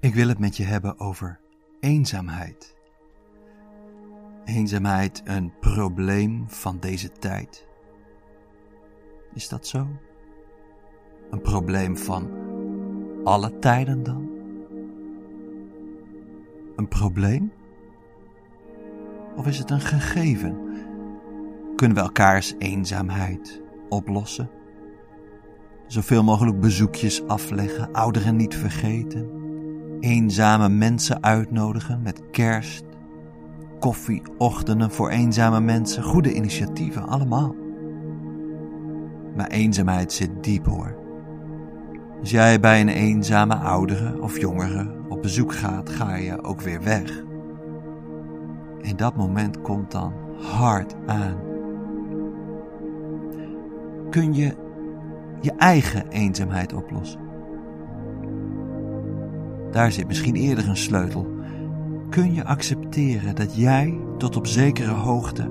Ik wil het met je hebben over eenzaamheid. Eenzaamheid een probleem van deze tijd. Is dat zo? Een probleem van alle tijden dan? Een probleem? Of is het een gegeven? Kunnen we elkaars eenzaamheid oplossen? Zoveel mogelijk bezoekjes afleggen, ouderen niet vergeten, eenzame mensen uitnodigen met kerst, koffie, ochtenden voor eenzame mensen, goede initiatieven, allemaal. Maar eenzaamheid zit diep hoor. Als jij bij een eenzame oudere of jongere op bezoek gaat, ga je ook weer weg. En dat moment komt dan hard aan. Kun je je eigen eenzaamheid oplossen? Daar zit misschien eerder een sleutel. Kun je accepteren dat jij tot op zekere hoogte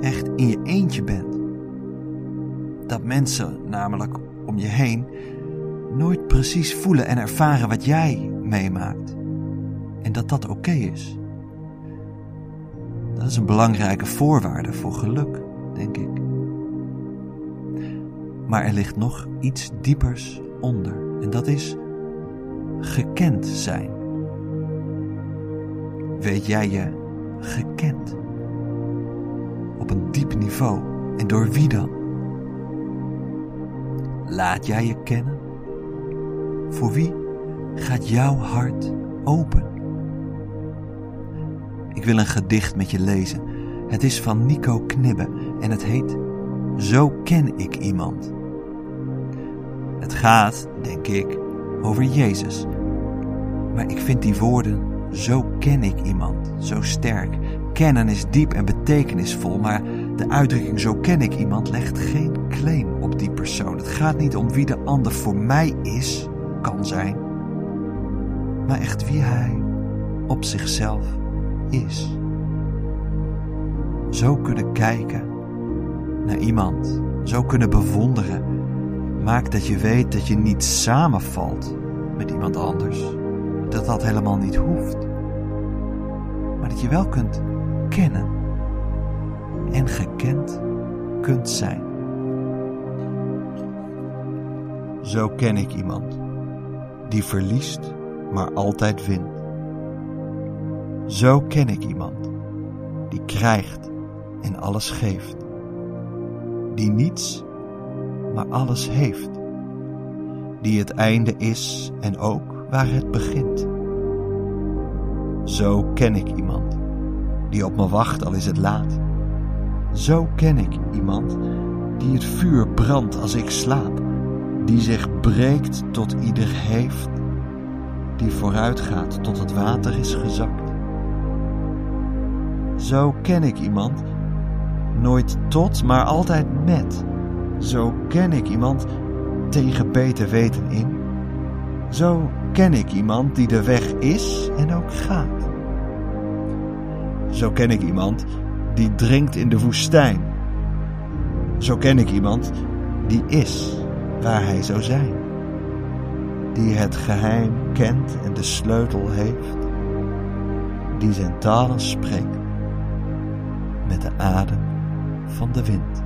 echt in je eentje bent? Dat mensen namelijk om je heen nooit precies voelen en ervaren wat jij meemaakt. En dat dat oké is. Dat is een belangrijke voorwaarde voor geluk, denk ik. Maar er ligt nog iets diepers onder. En dat is gekend zijn. Weet jij je gekend? Op een diep niveau. En door wie dan? Laat jij je kennen? Voor wie gaat jouw hart open? Ik wil een gedicht met je lezen. Het is van Nico Knibbe en het heet Zo ken ik iemand. Het gaat, denk ik, over Jezus. Maar ik vind die woorden, zo ken ik iemand, zo sterk. Kennen is diep en betekenisvol, maar de uitdrukking zo ken ik iemand legt geen claim op die persoon. Het gaat niet om wie de ander voor mij is, kan zijn, maar echt wie hij op zichzelf is. Zo kunnen kijken naar iemand, zo kunnen bewonderen, maakt dat je weet dat je niet samenvalt met iemand anders. Dat dat helemaal niet hoeft. Maar dat je wel kunt kennen en gekend kunt zijn. Zo ken ik iemand die verliest, maar altijd wint. Zo ken ik iemand die krijgt en alles geeft, die niets, maar alles heeft, die het einde is en ook waar het begint. Zo ken ik iemand die op me wacht al is het laat. Zo ken ik iemand die het vuur brandt als ik slaap, die zich breekt tot ieder heeft, die vooruit gaat tot het water is gezakt. Zo ken ik iemand, nooit tot, maar altijd met. Zo ken ik iemand tegen beter weten in. Zo ken ik iemand die de weg is en ook gaat. Zo ken ik iemand die drinkt in de woestijn. Zo ken ik iemand die is waar hij zou zijn. Die het geheim kent en de sleutel heeft. Die zijn talen spreekt met de adem van de wind.